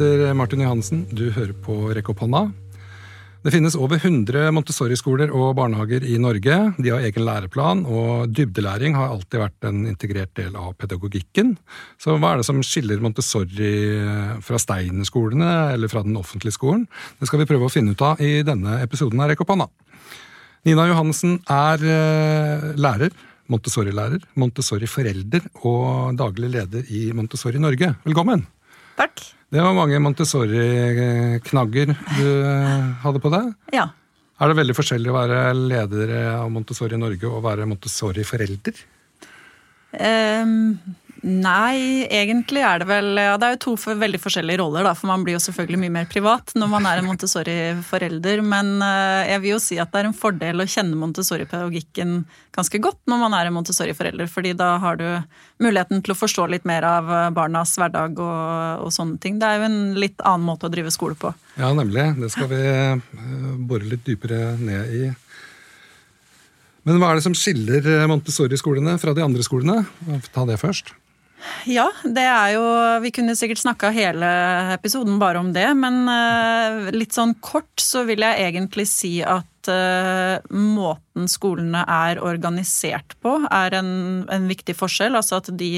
heter Martin Johansen. Du hører på Rekk opp hånda. Det finnes over 100 Montessori-skoler og barnehager i Norge. De har egen læreplan, og dybdelæring har alltid vært en integrert del av pedagogikken. Så hva er det som skiller Montessori fra Steiner-skolene eller fra den offentlige skolen? Det skal vi prøve å finne ut av i denne episoden av Rekk opp hånda. Nina Johannessen er eh, lærer, Montessori-lærer, Montessori-forelder og daglig leder i Montessori Norge. Velkommen! Takk. Det var mange Montessori-knagger du eh, hadde på deg. Ja. Er det veldig forskjellig å være leder av Montessori Norge og være Montessori-forelder? Um, nei, egentlig er det vel ja, Det er jo to for, veldig forskjellige roller, da, for man blir jo selvfølgelig mye mer privat når man er en Montessori-forelder. Men uh, jeg vil jo si at det er en fordel å kjenne Montessori-pedagogikken ganske godt når man er en Montessori-forelder, fordi da har du muligheten til å forstå litt mer av eh, barnas hverdag og, og sånne ting. Det er jo en litt annen måte å drive skole på. Ja, nemlig. Det skal vi uh, bore litt dypere ned i. Men hva er det som skiller Montessori-skolene fra de andre skolene? Ta det først. Ja, det er jo Vi kunne sikkert snakka hele episoden bare om det, men uh, litt sånn kort så vil jeg egentlig si at uh, måten skolene er organisert på, er en, en viktig forskjell. Altså at de,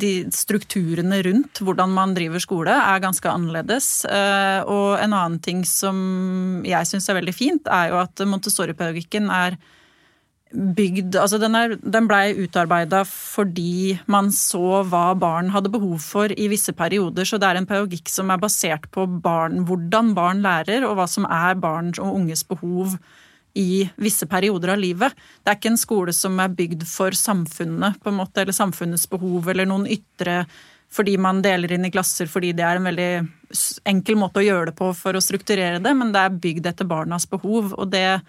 de, strukturene rundt hvordan man driver skole, er ganske annerledes. Uh, og en annen ting som jeg syns er veldig fint, er jo at Montessori-pedagogikken er bygd Altså den, er, den blei utarbeida fordi man så hva barn hadde behov for i visse perioder. Så det er en pedagogikk som er basert på barn, hvordan barn lærer, og hva som er barns og unges behov i visse perioder av livet. Det er ikke en skole som er bygd for samfunnet, på en måte, eller samfunnets behov, eller noen ytre fordi man deler inn i klasser fordi det er en veldig enkel måte å gjøre det på for å strukturere det, men det er bygd etter barnas behov. og det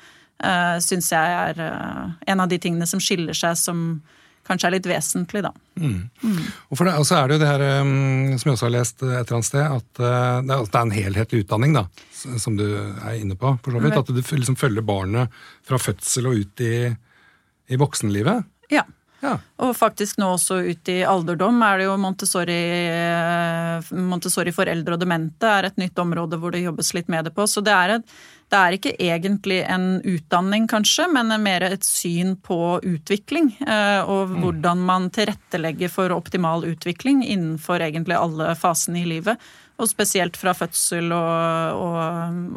uh, syns jeg er uh, en av de tingene som skiller seg som kanskje er litt vesentlig, da. Mm. Mm. Og det, så er det jo det her, um, som jeg også har lest et eller annet sted, at uh, det, er, en helhetlig utdanning, da, som du er inne på. for så vidt, At du liksom følger barnet fra fødsel og ut i, i voksenlivet. Ja. Ja. Og faktisk nå også ut i alderdom er det jo Montessori, Montessori foreldre og demente er et nytt område hvor det jobbes litt med det på. Så det er et, det er ikke egentlig en utdanning, kanskje, men mer et syn på utvikling. Eh, og mm. hvordan man tilrettelegger for optimal utvikling innenfor egentlig alle fasene i livet. Og spesielt fra fødsel og, og,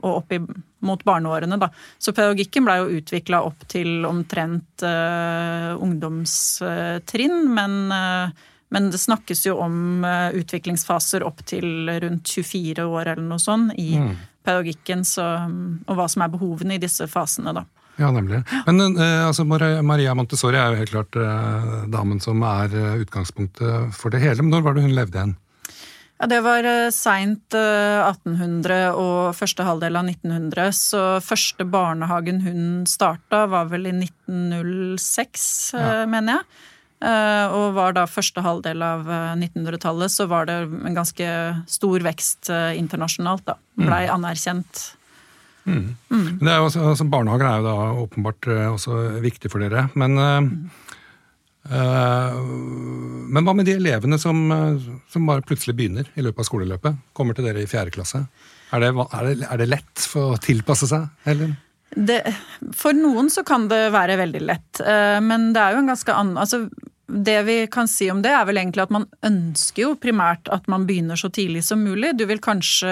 og opp i, mot barneårene. Da. Så pedagogikken blei jo utvikla opp til omtrent uh, ungdomstrinn, men uh, men det snakkes jo om utviklingsfaser opp til rundt 24 år eller noe sånt i mm pedagogikken så, og hva som er behovene i disse fasene. da. Ja, nemlig. Men altså, Maria Montessori er jo helt klart damen som er utgangspunktet for det hele. Men når var det hun levde igjen? Ja, Det var eh, seint 1800 eh, og første halvdel av 1900. Så første barnehagen hun starta, var vel i 1906, ja. mener jeg. Eh, og var da første halvdel av 1900-tallet, eh, så var det en ganske stor vekst eh, internasjonalt, da. Blei mm. anerkjent. Mm. Mm. Er jo, altså, barnehager er jo da åpenbart også viktig for dere. Men, mm. Uh, men hva med de elevene som, som, bare plutselig begynner i løpet av skoleløpet? Kommer til dere i fjerde klasse. Er det, er det, er det lett for å tilpasse seg? Helen? Det, for noen så kan det være veldig lett, eh, men det er jo en ganske annen altså, Det vi kan si om det, er vel egentlig at man ønsker jo primært at man begynner så tidlig som mulig. Du vil kanskje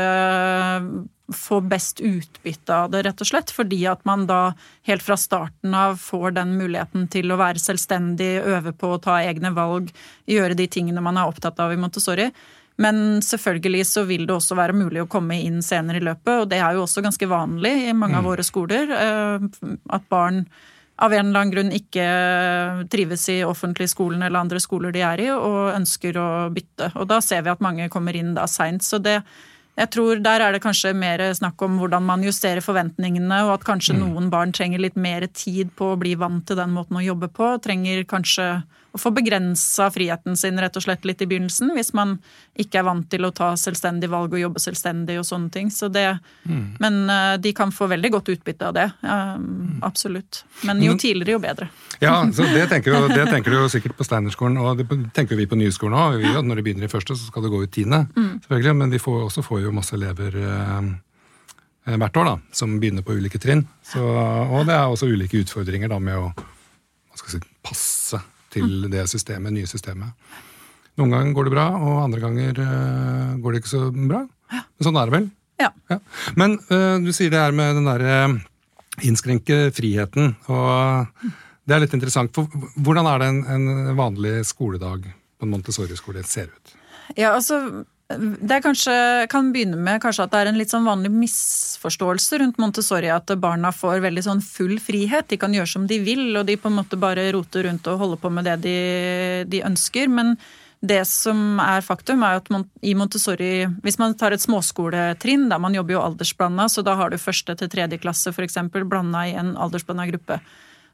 få best utbytte av det, rett og slett, fordi at man da helt fra starten av får den muligheten til å være selvstendig, øve på å ta egne valg, gjøre de tingene man er opptatt av i Montessori. Men selvfølgelig så vil det også være mulig å komme inn senere i løpet, og det er jo også ganske vanlig i mange av mm. våre skoler. Eh, at barn av en eller annen grunn ikke trives i offentlig skolen eller andre skoler de er i, og ønsker å bytte. Og da ser vi at mange kommer inn da seint. Så det, jeg tror der er det kanskje mer snakk om hvordan man justerer forventningene, og at kanskje mm. noen barn trenger litt mer tid på å bli vant til den måten å jobbe på. Trenger kanskje få begrensa friheten sin rett og slett litt i begynnelsen, hvis man ikke er vant til å ta selvstendig valg og jobbe selvstendig og sånne ting. Så det, mm. Men uh, de kan få veldig godt utbytte av det. Um, absolutt. Men jo tidligere, jo bedre. Ja, så det tenker, jo, det tenker du jo sikkert på Steinerskolen, og det tenker vi på Nyskolen òg. Når de begynner i første, så skal det gå ut tiende, mm. selvfølgelig. Men de får, også får jo masse elever uh, hvert år da, som begynner på ulike trinn. Så, og det er også ulike utfordringer da, med å si, passe til det systemet, nye systemet. Noen ganger går det bra, og andre ganger uh, går det ikke så bra. Men sånn er det vel. Ja. ja. Men uh, du sier det her med den derre uh, innskrenke friheten. og Det er litt interessant. For, hvordan er det en, en vanlig skoledag på en Montessori-skole ser ut? Ja, altså det kanskje, kan begynne med kanskje at det er en litt sånn vanlig misforståelse rundt Montessori. At barna får veldig sånn full frihet. De kan gjøre som de vil, og de på en måte bare roter rundt og holder på med det de, de ønsker. Men det som er faktum, er at i Montessori Hvis man tar et småskoletrinn, der man jobber jo aldersblanda, så da har du første til tredje klasse f.eks. blanda i en aldersblanda gruppe.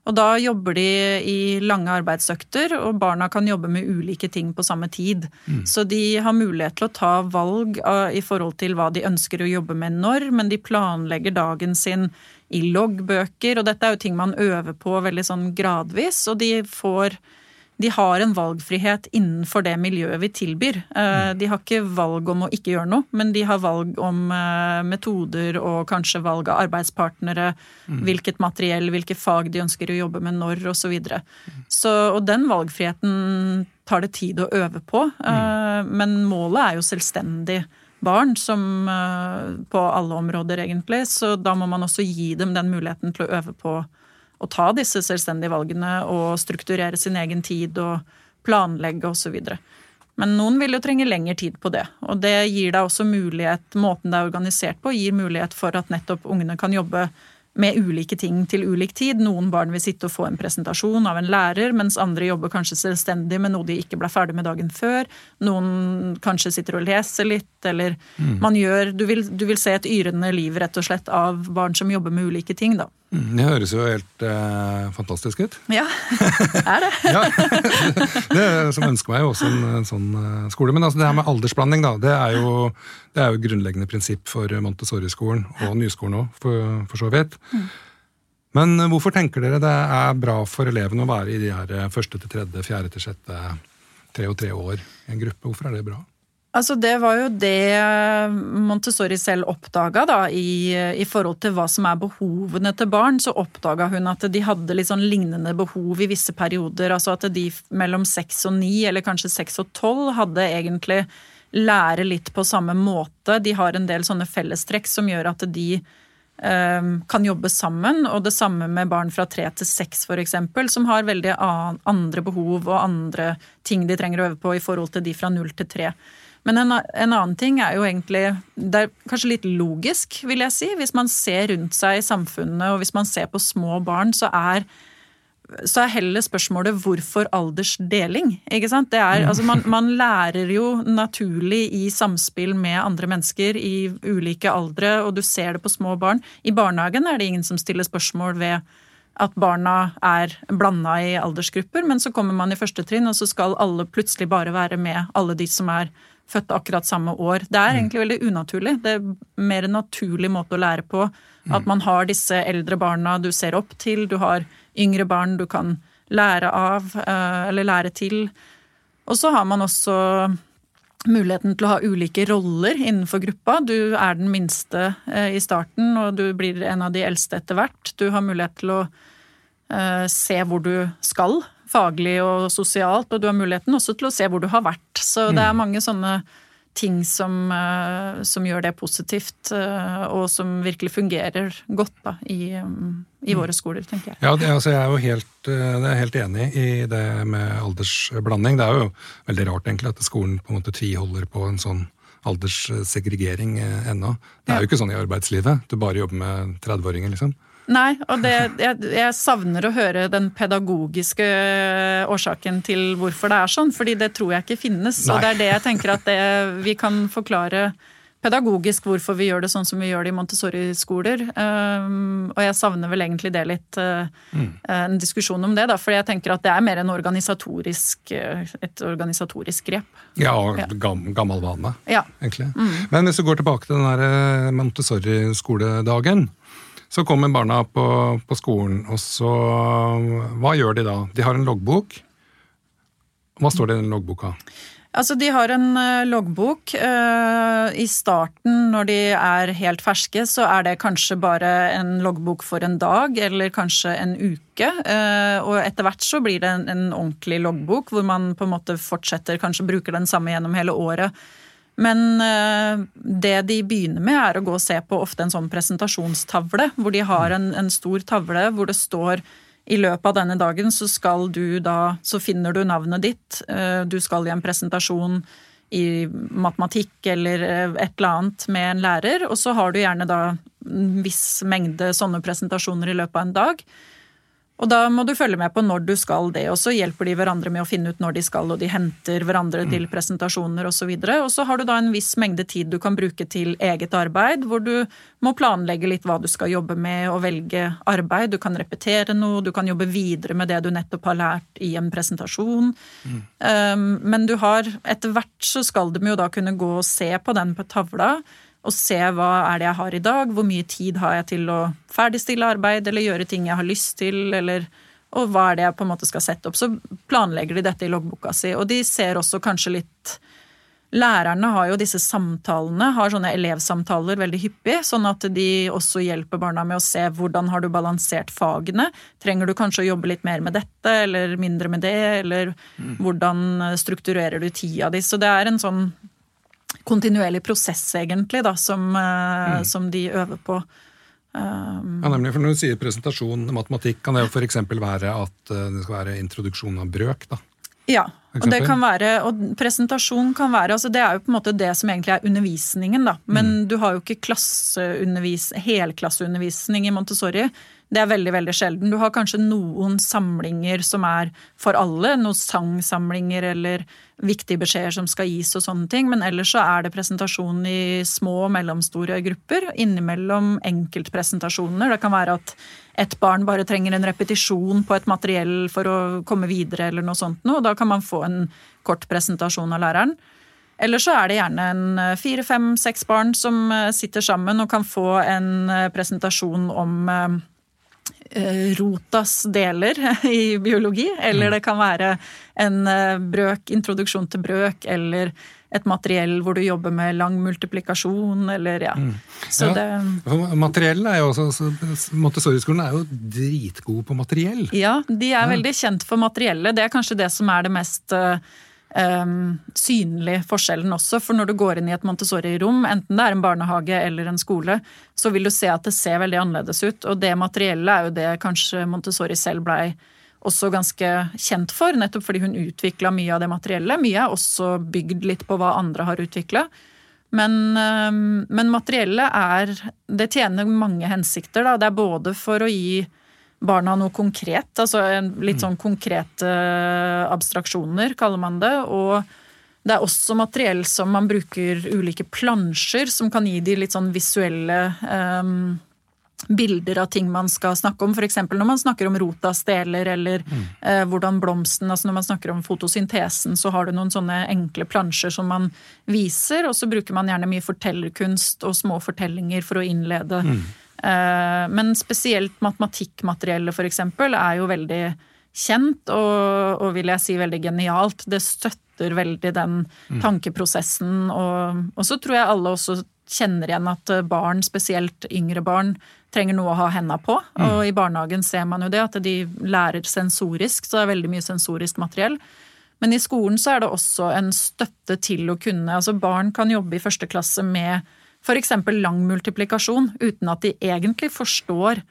Og da jobber de i lange arbeidsøkter, og barna kan jobbe med ulike ting på samme tid. Mm. Så de har mulighet til å ta valg i forhold til hva de ønsker å jobbe med når, men de planlegger dagen sin i loggbøker, og dette er jo ting man øver på veldig sånn gradvis, og de får de har en valgfrihet innenfor det miljøet vi tilbyr. Eh, de har ikke valg om å ikke gjøre noe, men de har valg om eh, metoder og kanskje valg av arbeidspartnere, mm. hvilket materiell, hvilke fag de ønsker å jobbe med når, osv. Så videre. så, og den valgfriheten tar det tid å øve på, eh, mm. men målet er jo selvstendig barn, som på alle områder, egentlig. Så da må man også gi dem den muligheten til å øve på å ta disse selvstendige valgene og strukturere sin egen tid og planlegge osv. Men noen vil jo trenge lengre tid på det. Og det gir deg også mulighet, måten det er organisert på, gir mulighet for at nettopp ungene kan jobbe med ulike ting til ulik tid. Noen barn vil sitte og få en presentasjon av en lærer, mens andre jobber kanskje selvstendig med noe de ikke ble ferdig med dagen før. Noen kanskje sitter og leser litt, eller mm. man gjør du vil, du vil, se et yrende liv rett og slett av barn som jobber med ulike ting, da. Mm, det høres jo helt eh, fantastisk ut. Ja, det er det. ja, det som ønsker meg jo også en, en sånn uh, skole. Men altså, det her med aldersblanding, da, det er jo, det er jo grunnleggende prinsipp for Montessori-skolen, og nyskolen òg, for, for, så vidt. Mm. Men hvorfor tenker dere det er bra for elevene å være i de her eh, første til tredje, fjerde til sjette, tre og tre år i en gruppe? Hvorfor er det bra? Altså Det var jo det Montessori selv oppdaga, da, i, i, forhold til hva som er behovene til barn. Så oppdaga hun at de hadde litt sånn lignende behov i visse perioder. Altså at de mellom seks og ni, eller kanskje seks og tolv, hadde egentlig lære litt på samme måte. De har en del sånne fellestrekk som gjør at de eh, kan jobbe sammen. Og det samme med barn fra tre til seks, f.eks., som har veldig andre behov og andre ting de trenger å øve på i forhold til de fra null til tre. Men en, en, annen ting er jo egentlig Det er kanskje litt logisk, vil jeg si. Hvis man ser rundt seg i samfunnet, og hvis man ser på små barn, så er så er heller spørsmålet hvorfor aldersdeling? ikke sant? Det er, altså man, man, lærer jo naturlig i samspill med andre mennesker i ulike aldre, og du ser det på små barn. I barnehagen er det ingen som stiller spørsmål ved at barna er blanda i aldersgrupper, men så kommer man i første trinn, og så skal alle plutselig bare være med, alle de som er født akkurat samme år. Det er mm. egentlig veldig unaturlig. Det er mer en naturlig måte å lære på. Mm. At man har disse eldre barna du ser opp til, du har yngre barn du kan lære av eh, eller lære til. Og så har man også muligheten til å ha ulike roller innenfor gruppa. Du er den minste eh, i starten, og du blir en av de eldste etter hvert. Du har mulighet til å eh, se hvor du skal faglig og sosialt, og du har muligheten også til å se hvor du har vært. Så det er mm. mange sånne ting som, eh, som gjør det positivt, eh, og som virkelig fungerer godt da, i, mm, i våre skoler, tenker jeg. Ja, det, altså, Jeg er jo helt, eh, er helt, enig i det med aldersblanding. Det er jo veldig rart egentlig at skolen på en måte tviholder på en sånn alderssegregering ennå. Det er jo ikke sånn i arbeidslivet. Du bare jobber med 30-åringer, liksom. Nei, og det, jeg, jeg, savner å høre den pedagogiske årsaken til hvorfor det er sånn, fordi det tror jeg ikke finnes. Nei. Og det er det jeg tenker at det, vi kan forklare pedagogisk hvorfor vi gjør det sånn som vi gjør det i Montessori-skoler. Um, og jeg savner vel egentlig det litt, uh, mm. en diskusjon om det, da, for jeg tenker at det er mer en organisatorisk, et organisatorisk grep. Ja, og ja. Gammel vane, ja. egentlig. Mm. Men hvis du går tilbake til den der Montessori-skoledagen, så kommer barna på, på skolen, og så Hva gjør de da? De har en loggbok. Hva står det i den loggboka? Altså, De har en uh, loggbok. Uh, I starten, når de er helt ferske, så er det kanskje bare en loggbok for en dag, eller kanskje en uke. Uh, og etter hvert så blir det en, ordentlig loggbok, hvor man på en måte fortsetter, kanskje bruker den samme gjennom hele året. Men det de begynner med, er å gå og se på ofte en sånn presentasjonstavle, hvor de har en, en stor tavle hvor det står i løpet av denne dagen så da Så finner du navnet ditt. Eh, du skal i en presentasjon i matematikk eller eh, et eller annet med en lærer, og så har du gjerne da en viss mengde sånne presentasjoner i løpet av en dag. Og da må du følge med på når du skal det, og så hjelper de hverandre med å finne ut når de skal, og de henter hverandre til mm. presentasjoner osv. Og, så og så har du da en viss mengde tid du kan bruke til eget arbeid, hvor du må planlegge litt hva du skal jobbe med, og velge arbeid. Du kan repetere noe, du kan jobbe videre med det du nettopp har lært i en presentasjon. Mm. Um, men du har Etter hvert så skal de jo da kunne gå og se på den på tavla og se hva er det jeg har i dag, hvor mye tid har jeg til å ferdigstille arbeid eller gjøre ting jeg har lyst til, eller og hva er det jeg på en måte skal sette opp. Så planlegger de dette i loggboka si, og de ser også kanskje litt Lærerne har jo disse samtalene, har sånne elevsamtaler veldig hyppig, sånn at de også hjelper barna med å se hvordan har du balansert fagene. Trenger du kanskje å jobbe litt mer med dette, eller mindre med det, eller mm. hvordan strukturerer du tida di. Så det er en sånn kontinuerlig prosess, egentlig, da, som, eh, mm. som de øver på. Um, ja, nemlig, for Når du sier presentasjon matematikk, kan det jo f.eks. være at eh, det skal være introduksjon av brøk? da? Ja, og det kan være, og presentasjon kan være altså Det er jo på en måte det som egentlig er undervisningen, da. Men mm. du har jo ikke helklasseundervisning i Montessori. Det er veldig veldig sjelden. Du har kanskje noen samlinger som er for alle. Noen sangsamlinger eller viktige beskjeder som skal gis og sånne ting. Men ellers så er det presentasjon i små og mellomstore grupper. Innimellom enkeltpresentasjoner. Det kan være at et barn bare trenger en repetisjon på et materiell for å komme videre eller noe sånt noe. Da kan man få en kort presentasjon av læreren. Eller så er det gjerne en fire, fem, seks barn som sitter sammen og kan få en presentasjon om Eh, rotas deler i biologi, eller mm. det kan være en eh, brøk, introduksjon til brøk, eller et materiell hvor du jobber med lang multiplikasjon, eller ja. Mm. Så ja. det Materiell er jo også Montessori-skolen er jo dritgod på materiell. Ja, de er ja. veldig kjent for materiellet. Det er kanskje det som er det mest uh, um, synlig forskjellen også. For når du går inn i et Montessori-rom, enten det er en barnehage eller en skole, så vil du se at det ser veldig annerledes ut. Og det materielle er jo det kanskje Montessori selv blei også ganske kjent for, nettopp fordi hun utvikla mye av det materielle. Mye er også bygd litt på hva andre har utvikla. Men, men materiellet er Det tjener mange hensikter, da. Det er både for å gi barna noe konkret. Altså litt mm. sånn konkrete eh, abstraksjoner, kaller man det. Og det er også materiell som man bruker ulike plansjer, som kan gi de litt sånn visuelle um, bilder av ting man skal snakke om. F.eks. når man snakker om rotas deler, eller mm. uh, hvordan blomsten altså Når man snakker om fotosyntesen, så har du noen sånne enkle plansjer som man viser, og så bruker man gjerne mye fortellerkunst og små fortellinger for å innlede. Mm men spesielt matematikkmateriellet f.eks. er jo veldig kjent og, og, vil jeg si veldig genialt. Det støtter veldig den mm. tankeprosessen. Og, og, så tror jeg alle også kjenner igjen at barn, spesielt yngre barn, trenger noe å ha henda på. Mm. Og i barnehagen ser man jo det, at de lærer sensorisk, så det er veldig mye sensorisk materiell. Men i skolen så er det også en støtte til å kunne Altså barn kan jobbe i første klasse med f.eks. lang multiplikasjon, uten at de egentlig forstår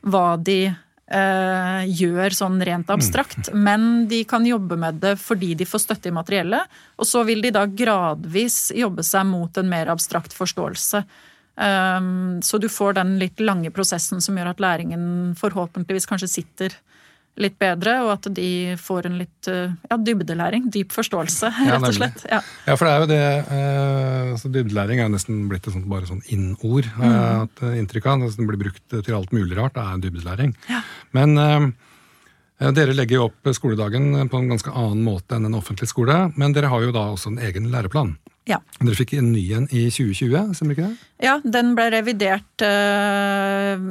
hva de eh, gjør sånn rent abstrakt. Mm. Men de kan jobbe med det fordi de får støtte i materiellet, og så vil de da gradvis jobbe seg mot en mer abstrakt forståelse. Um, så du får den litt lange prosessen som gjør at læringen forhåpentligvis kanskje sitter litt bedre, og at de får en litt eh, ja, dybdelæring. Dyp forståelse, rett og slett. Ja. Ja, for det er jo det eh, altså Dybdelæring er nesten blitt et sånt, bare sånn inn-ord. jeg Mm. eh, inntrykk av. Det blir brukt til alt mulig rart. Det er dybdelæring. Ja. Men eh, dere legger jo opp skoledagen på en ganske annen måte enn en offentlig skole. Men dere har jo da også en egen læreplan. Ja. Dere fikk en ny en i 2020, stemmer ikke det? Ja, den ble revidert eh,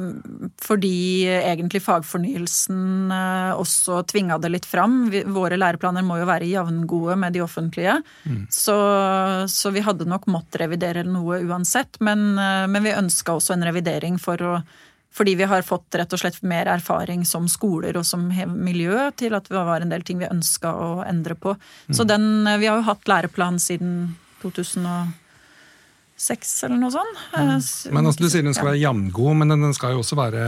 fordi egentlig fagfornyelsen eh, også tvinga det litt fram. Vi, våre læreplaner må jo være jevngode med de offentlige. Så, så vi hadde nok måttet revidere noe uansett. Men, eh, men vi ønska også en revidering for å fordi vi har fått rett og slett mer erfaring som skoler og som miljø til at det var en del ting vi ønska å endre på. Så den, eh, vi har jo hatt læreplan siden 2006 eller noe sånt. Mm. Men altså, Du sier den skal være jevngod, men den skal jo også være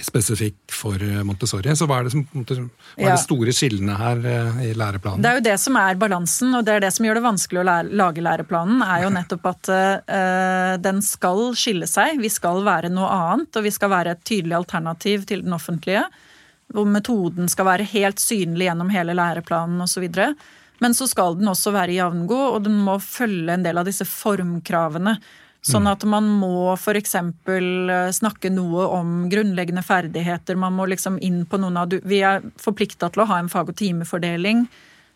spesifikk for eh, Montessori. Så hva er det, som, hva er Ja. de store skillene her eh, i læreplanen? Det er jo det som er balansen, og det er det som gjør det vanskelig å lage læreplanen, er jo nettopp at uh, den skal skille seg. Vi skal være noe annet, og vi skal være et tydelig alternativ til den offentlige. Hvor metoden skal være helt synlig gjennom hele læreplanen osv. Men så skal den også være jevngod, og den må følge en del av disse formkravene. Sånn at man må f.eks. snakke noe om grunnleggende ferdigheter. Man må liksom inn på noen av Vi er forplikta til å ha en fag- og timefordeling.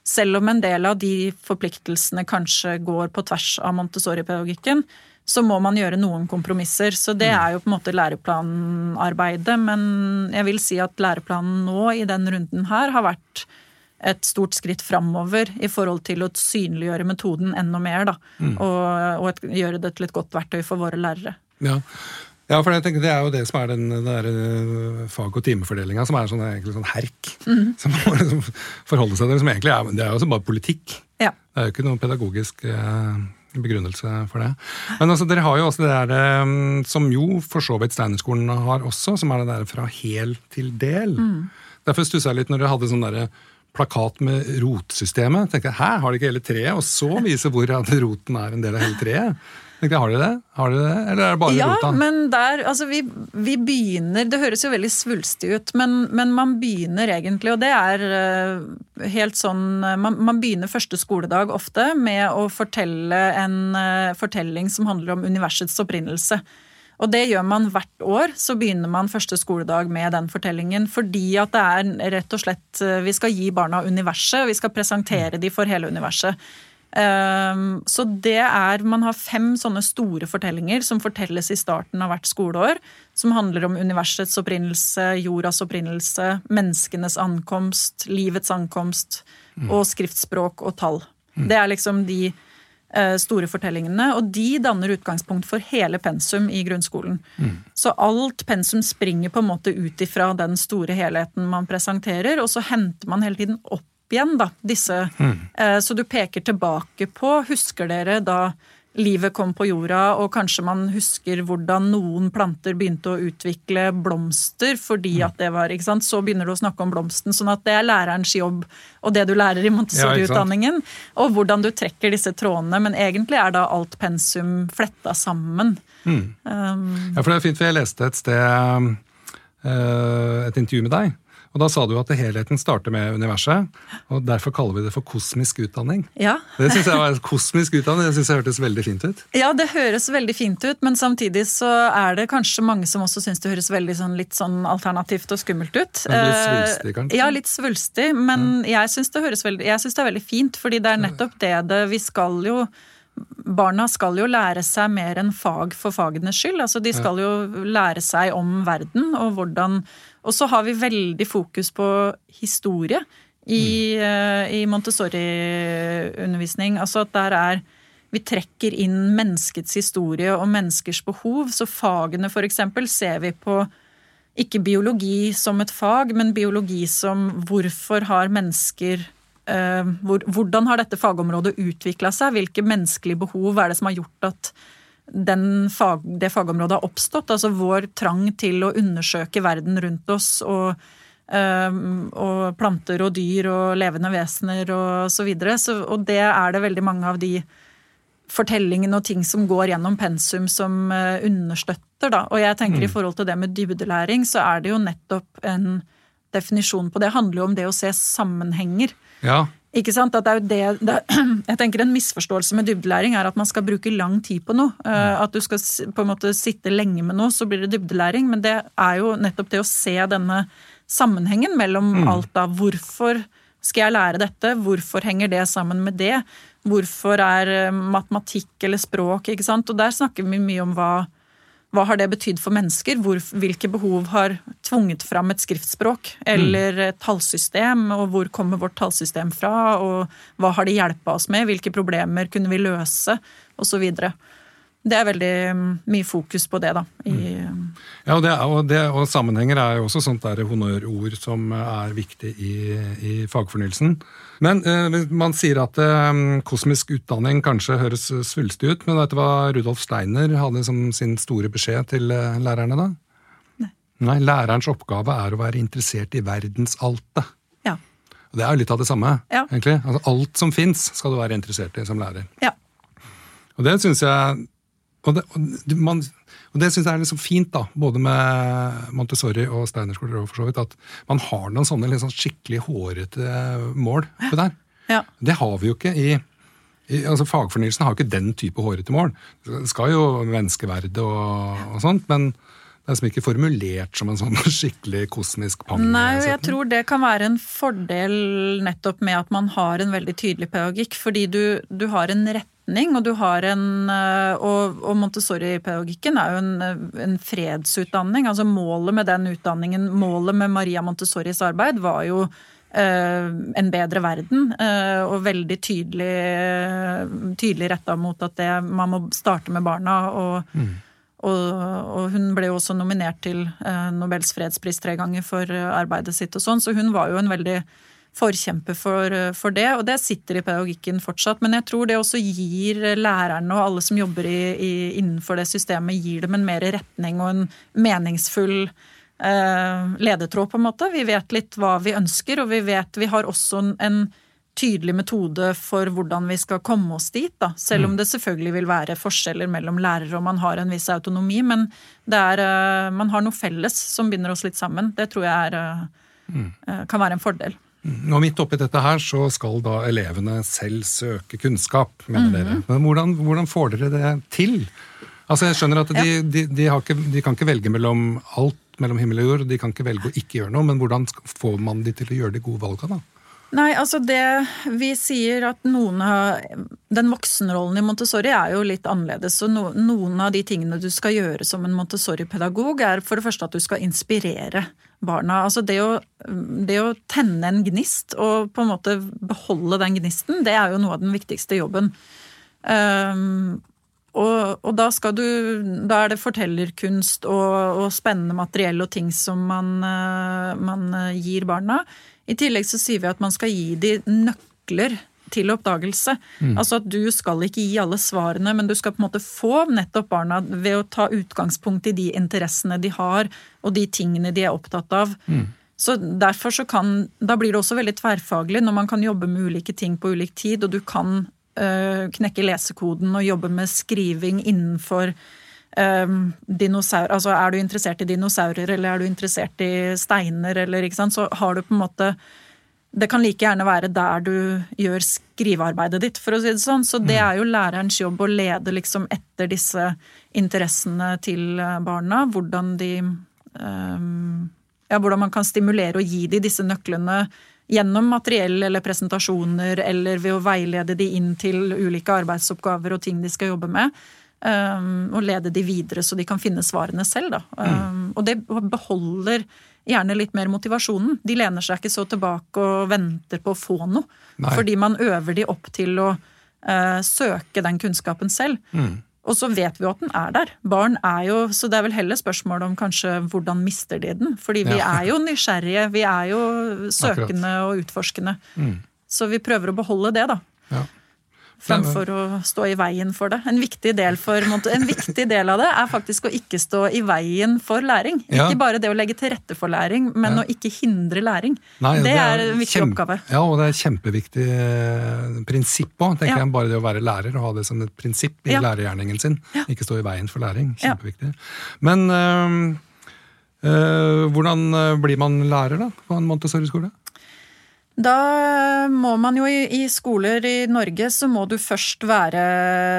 Selv om en del av de forpliktelsene kanskje går på tvers av Montessori-pedagogikken, så må man gjøre noen kompromisser. Så det er jo på en måte læreplanarbeidet. Men jeg vil si at læreplanen nå i den runden her har vært et stort skritt framover i forhold til å synliggjøre metoden enda mer. Da, og og et, gjøre det til et godt verktøy for våre lærere. Ja. ja, for jeg tenker det er jo det som er den, den eh, fag- og timefordelinga, som er sånn, egentlig sånn herk. Mm. Som man må liksom forholde seg til. Som egentlig er, det er jo også bare politikk. Ja. Det er jo ikke noen pedagogisk eh, begrunnelse for det. Men altså, dere har jo også det der eh, som jo for så vidt Steinerskolen har også, som er det der fra hel til del. Mm. Derfor stussa jeg litt når dere hadde sånn derre plakat med rotsystemet. Tenkte jeg, Hæ, har de ikke hele treet? Og så vise hvor roten er en del av hele treet. Tenkte jeg, Har de det? Har de det? Eller er det bare Ja, rota? men der Altså, vi, vi begynner Det høres jo veldig svulstig ut, men, men man begynner egentlig, og det er eh, helt sånn eh, man, man begynner første skoledag ofte med å fortelle en eh, fortelling som handler om universets opprinnelse. Og det gjør man hvert år. Så begynner man første skoledag med den fortellingen. Fordi at det er rett og slett eh, Vi skal gi barna universet. Vi skal presentere de for hele universet. Ehm, Så det er Man har fem sånne store fortellinger som fortelles i starten av hvert skoleår. Som handler om universets opprinnelse, jordas opprinnelse, menneskenes ankomst, livets ankomst og skriftspråk og tall. Det er liksom de store fortellingene, og de danner utgangspunkt for hele pensum i grunnskolen. Så alt pensum springer på en måte ut ifra den store helheten man presenterer, og så henter man hele tiden opp igjen da, disse. Mm. Så du peker tilbake på, husker dere da livet kom på jorda, og kanskje man husker hvordan noen planter begynte å utvikle blomster fordi at det var ikke sant? Så begynner du å snakke om blomsten, sånn at det er lærerens jobb og det du lærer i Montessori-utdanningen. Og hvordan du trekker disse trådene. Men egentlig er da alt pensum fletta sammen. Um, Ja, for det er fint, for jeg leste et sted uh, et intervju med deg. Og da sa du at helheten starter med universet, og derfor kaller vi det for kosmisk utdanning. ja. Det synes jeg var kosmisk utdanning, det synes jeg hørtes veldig fint ut. Ja, det høres veldig fint ut, men samtidig så er det kanskje mange som også syns det høres veldig sånn, litt sånn alternativt og skummelt ut. Men litt Eh, svulstig, kanskje? Ja, litt svulstig, men jeg syns det det er veldig fint, fordi det er nettopp det det Vi skal jo Barna skal jo lære seg mer enn fag for fagenes skyld. Altså, de skal jo lære seg om verden og hvordan Og så har vi veldig fokus på historie i, eh, i Montessori-undervisning. Altså at der er vi trekker inn menneskets historie og menneskers behov. Så fagene f.eks. ser vi på ikke biologi som et fag, men biologi som hvorfor har mennesker eh, hvor, Hvordan har dette fagområdet utvikla seg? Hvilke menneskelige behov er det som har gjort at fag, det fagområdet har oppstått? Altså vår trang til å undersøke verden rundt oss og, og planter og dyr og levende vesener og så videre. Så, og det er det veldig mange av de fortellingene og ting som går gjennom pensum som eh, understøtter. Da. Og jeg tenker i forhold til det med dybdelæring, så er det jo nettopp en definisjon på det. handler jo om det å se sammenhenger. Ja. Ikke sant? At det er jo det, det, jeg tenker En misforståelse med dybdelæring er at man skal bruke lang tid på noe. Eh, At du skal på en måte sitte lenge med noe, så blir det dybdelæring. Men det er jo nettopp det å se denne sammenhengen mellom alt av Hvorfor skal jeg lære dette? Hvorfor henger det sammen med det? Hvorfor er eh, matematikk eller språk? ikke sant? Og der snakker vi mye om hva, hva har det betydd for mennesker? Hvor, hvilke behov har tvunget fram et skriftspråk eller et tallsystem? Og hvor kommer vårt tallsystem fra? Og hva har det hjelpa oss med? Hvilke problemer kunne vi løse? Og så videre. Det er veldig mm, mye fokus på det, da. I, Ja, og, det, og, det, og sammenhenger er jo også sånt der honnørord som er viktig i, i fagfornyelsen. Men eh, man sier at eh, kosmisk utdanning kanskje høres svulstig ut, men vet du hva Rudolf Steiner hadde som sin store beskjed til eh, lærerne da? Nei. Nei, lærerens oppgave er å være interessert i verdensaltet. ja. Og det er jo litt av det samme, Ja. egentlig. Altså, alt som fins, skal du være interessert i som lærer. ja. Og det syns jeg og det, og man, og det synes jeg er liksom fint, da, både med Montessori og Steinerskoler, for så vidt, at man har noen sånne liksom skikkelig hårete mål på det her. ja. Det har vi jo ikke i, altså Fagfornyelsen har jo ikke den type hårete mål. Det skal jo menneskeverdet og, og sånt, men det er liksom ikke formulert som en sånn skikkelig kosmisk pang. Nei, jeg tror det kan være en fordel nettopp med at man har en veldig tydelig pedagogikk, fordi du, du har en retning, og du har en øh, Og, og Montessori-pedagogikken er jo en, en fredsutdanning. Altså målet med den utdanningen, målet med Maria Montessoris arbeid, var jo øh, en bedre verden, øh, og veldig tydelig, tydelig retta mot at det, man må starte med barna. og og, og hun ble jo også nominert til eh, Nobels fredspris tre ganger for eh, arbeidet sitt og sånn, så hun var jo en veldig forkjemper for, eh, for det, og det sitter i pedagogikken fortsatt. Men jeg tror det også gir lærerne og alle som jobber i, i, innenfor det systemet, gir dem en mer retning og en meningsfull eh, ledetråd, på en måte. Vi vet litt hva vi ønsker, og vi vet vi har også en, tydelig metode for hvordan vi skal komme oss dit. Da. Selv om det selvfølgelig vil være forskjeller mellom lærere og man har en viss autonomi. Men det er, eh, man har noe felles som binder oss litt sammen. Det tror jeg er, eh, eh, kan være en fordel. Og midt oppi dette her så skal da elevene selv søke kunnskap, mener dere. Men hvordan, hvordan får dere det til? Altså Jeg skjønner at de, de, de, har ikke, de kan ikke velge mellom alt mellom himmel og jord, de kan ikke velge å ikke gjøre noe, men hvordan får man de til å gjøre de gode valga, da? Nei, altså det Vi sier at noen av Den voksenrollen i Montessori er jo litt annerledes. Så no, noen av de tingene du skal gjøre som en Montessori-pedagog, er for det første at du skal inspirere barna. Altså det å, det å tenne en gnist og på en måte beholde den gnisten, det er jo noe av den viktigste jobben. Um, og, og da, skal du, da er det fortellerkunst og, og spennende materiell og ting som man, eh, man eh, gir barna. I tillegg så sier vi at man skal gi de nøkler til oppdagelse. Altså at du skal ikke gi alle svarene, men du skal på en måte få nettopp barna ved å ta utgangspunkt i de interessene de har, og de tingene de er opptatt av. Så derfor så kan, Da blir det også veldig tverrfaglig når man kan jobbe med ulike ting på ulik tid, og du kan øh, knekke lesekoden og jobbe med skriving innenfor øh, dinosaur, altså Er du interessert i dinosaurer, eller er du interessert i steiner, eller ikke sant, så har du på en måte det kan like gjerne være der du gjør skrivearbeidet ditt, for å si det sånn. Så det er jo lærerens jobb å lede liksom etter disse interessene til eh, barna. Hvordan de um, Ja, hvordan man kan stimulere og gi de disse nøklene gjennom materiell eller presentasjoner, eller ved å veilede de inn til ulike arbeidsoppgaver og ting de skal jobbe med. Um, og lede de videre så de kan finne svarene selv. Da. Um, og det beholder gjerne litt mer motivasjonen. De lener seg ikke så tilbake og venter på å få noe. Nei. Fordi man øver de opp til å uh, søke den kunnskapen selv. Og så vet vi jo at den er der. Barn er jo, Så det er vel heller spørsmål om kanskje hvordan mister de den. Fordi vi Ja. er jo nysgjerrige. Vi er jo søkende og utforskende. Så vi prøver å beholde det, da. Ja. Framfor å stå i veien for det. En viktig, del for, en viktig del av det er faktisk å ikke stå i veien for læring. Ja. Ikke bare det å legge til rette for læring, men Ja. å ikke hindre læring. Nei, det, er en viktig kjempe- oppgave. Ja, og det er et kjempeviktig eh, prinsipp òg. Ja. Bare det å være lærer og ha det som et prinsipp i lærergjerningen sin. Ikke stå i veien for læring. Kjempeviktig. Men øhm, Hvordan blir man lærer da, på en Montessori-skole? Da må man jo i, skoler i Norge så må du først være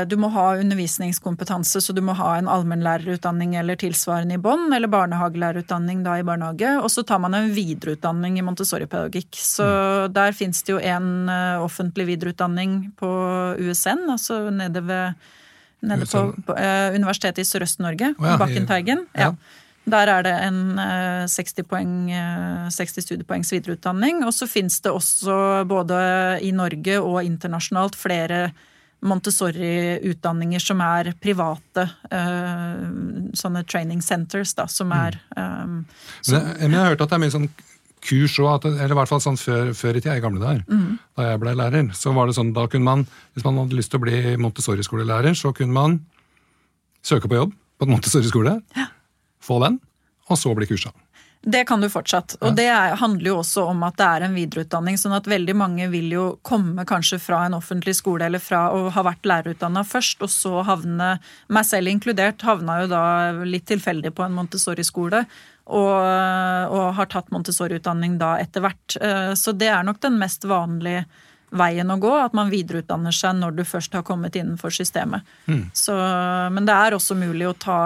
Du må ha undervisningskompetanse, så du må ha en allmennlærerutdanning eller tilsvarende i bånn, eller barnehagelærerutdanning da i barnehage. Og så tar man en videreutdanning i Montessori-pedagogikk. Så mm. der fins det jo en uh, offentlig videreutdanning på USN, altså nede ved Nede på, på uh, Universitetet i Sørøst-Norge, oh, ja, Bakkenteigen. Ja. ja. Der er det en 60, eh, poeng, 60 eh, studiepoengs videreutdanning. Og så fins det også både i Norge og internasjonalt flere Montessori-utdanninger som er private. Eh, sånne training centers, da, som er um, som, men, jeg har hørt at det er mye sånn kurs òg, eller i hvert fall sånn før, før i tida, i gamle dager, mm. da jeg ble lærer, så var det sånn, da kunne man, hvis man hadde lyst til å bli Montessori-skolelærer, så kunne man søke på jobb på en Montessori-skole. Ja få den, og så bli kursa. Det kan du fortsatt. Og det handler jo også om at det er en videreutdanning. sånn at veldig mange vil jo komme kanskje fra en offentlig skole eller fra å ha vært lærerutdanna først, og så havne, meg selv inkludert, havna jo da litt tilfeldig på en Montessori-skole. Og, og, har tatt Montessori-utdanning da etter hvert. Eh, så det er nok den mest vanlige veien å gå, at man videreutdanner seg når du først har kommet innenfor systemet. Mm. Så, men det er også mulig å ta,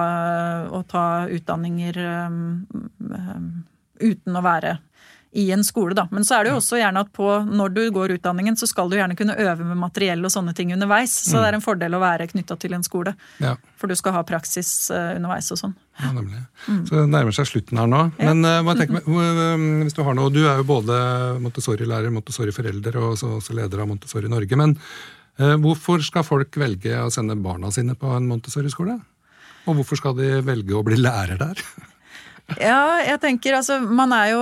å ta utdanninger um, um, uten å være i en skole, da. Men så er det jo også gjerne at på, når du går utdanningen, så skal du gjerne kunne øve med materiell og sånne ting underveis. Så mm. det er en fordel å være knytta til en skole. Ja. For du skal ha praksis uh, underveis og sånn. Ja, nemlig. Mm. Så det nærmer seg slutten her nå. Ja. Men uh, tenker, hvis du har noe Du er jo både Montessori-lærer, Montessori-forelder og også, også, leder av Montessori Norge. Men uh, hvorfor skal folk velge å sende barna sine på en Montessori-skole? Og hvorfor skal de velge å bli lærer der? Ja, jeg tenker altså Man er jo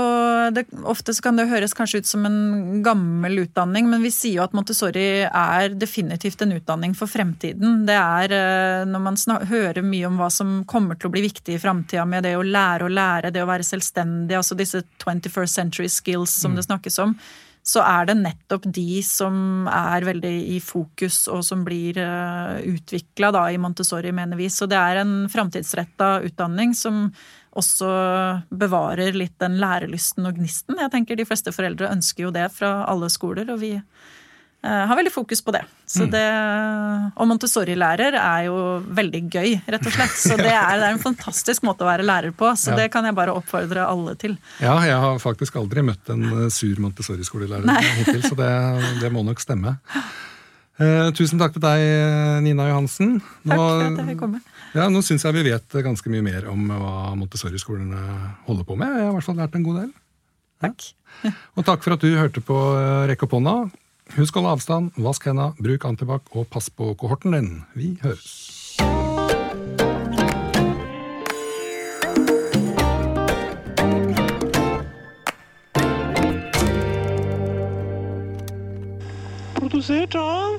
det, Ofte så kan det høres kanskje ut som en gammel utdanning, men vi sier jo at Montessori er definitivt en utdanning for fremtiden. Det er eh, når man hører mye om hva som kommer til å bli viktig i framtida med det å lære å lære, det å være selvstendig, altså disse 21st century skills som mm. det snakkes om så er det nettopp de som er veldig i fokus, og som blir eh, utvikla i Montessori, mener vi. Så det er en framtidsretta utdanning som også bevarer litt den lærelysten og gnisten. Jeg tenker De fleste foreldre ønsker jo det fra alle skoler, og vi eh, har veldig fokus på det. Så mm. det og Montessori-lærer er jo veldig gøy, rett og slett. Så det er, det er, en fantastisk måte å være lærer på. Så det kan jeg bare oppfordre alle til. Ja, jeg har faktisk aldri møtt en eh, sur Montessori-skolelærer hittil, så det, det, må nok stemme. Eh, tusen takk til deg, Nina Johansen. Nå, takk for at jeg fikk komme. Ja, Nå syns jeg vi vet ganske mye mer om hva Montessori-skolene holder på med. Jeg har i hvert fall lært en god del. Takk. Ja. Og takk for at du hørte på eh, Rekk opp hånda. Husk å holde avstand, vask henda, bruk antibac og pass på kohorten din. Vi høres. Produsert av